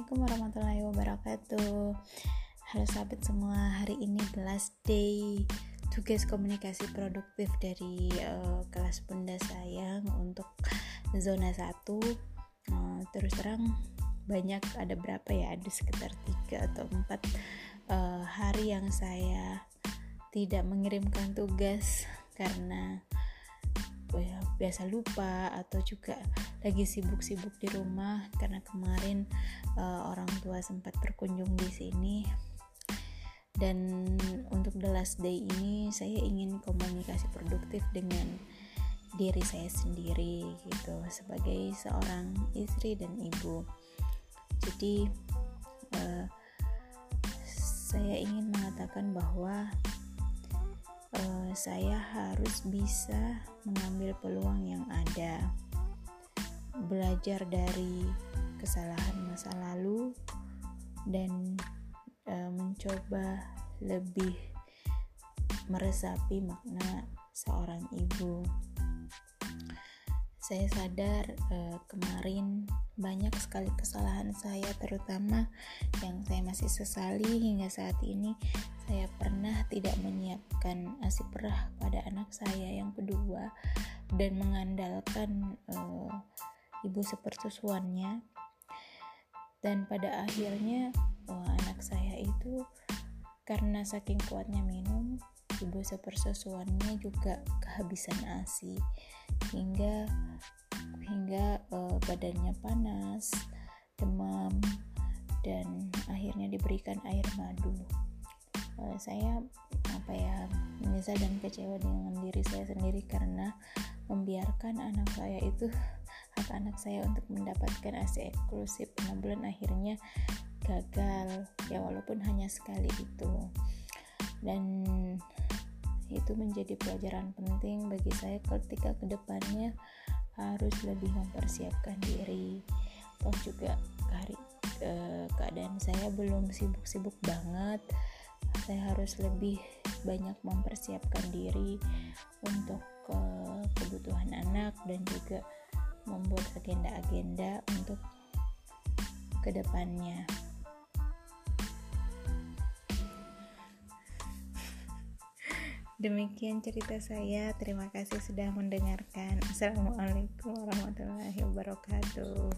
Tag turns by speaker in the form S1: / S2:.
S1: Assalamualaikum warahmatullahi wabarakatuh. Halo sahabat semua, hari ini the last day tugas komunikasi produktif dari uh, kelas bunda sayang untuk zona 1 uh, Terus terang banyak ada berapa ya, ada sekitar 3 atau 4 uh, hari yang saya tidak mengirimkan tugas karena biasa lupa atau juga lagi sibuk-sibuk di rumah karena kemarin uh, orang tua sempat berkunjung di sini. Dan untuk the last day ini saya ingin komunikasi produktif dengan diri saya sendiri gitu sebagai seorang istri dan ibu. Jadi uh, saya ingin mengatakan bahwa uh, saya harus bisa mengambil peluang yang ada, belajar dari kesalahan masa lalu, dan uh, mencoba lebih meresapi makna seorang ibu. Saya sadar uh, kemarin banyak sekali kesalahan saya terutama yang saya masih sesali hingga saat ini saya pernah tidak menyiapkan asi perah pada anak saya yang kedua dan mengandalkan uh, ibu sepersusuannya dan pada akhirnya uh, anak saya itu karena saking kuatnya minum ibu sepersusuannya juga kehabisan asi hingga hingga uh, badannya panas demam dan akhirnya diberikan air madu saya apa ya menyesal dan kecewa dengan diri saya sendiri karena membiarkan anak saya itu hak anak saya untuk mendapatkan AC eksklusif 6 bulan akhirnya gagal. Ya walaupun hanya sekali itu. Dan itu menjadi pelajaran penting bagi saya ketika ke depannya harus lebih mempersiapkan diri. Toh juga hari eh, keadaan saya belum sibuk-sibuk banget saya harus lebih banyak mempersiapkan diri untuk uh, kebutuhan anak dan juga membuat agenda-agenda untuk ke depannya. Demikian cerita saya. Terima kasih sudah mendengarkan. Assalamualaikum warahmatullahi wabarakatuh.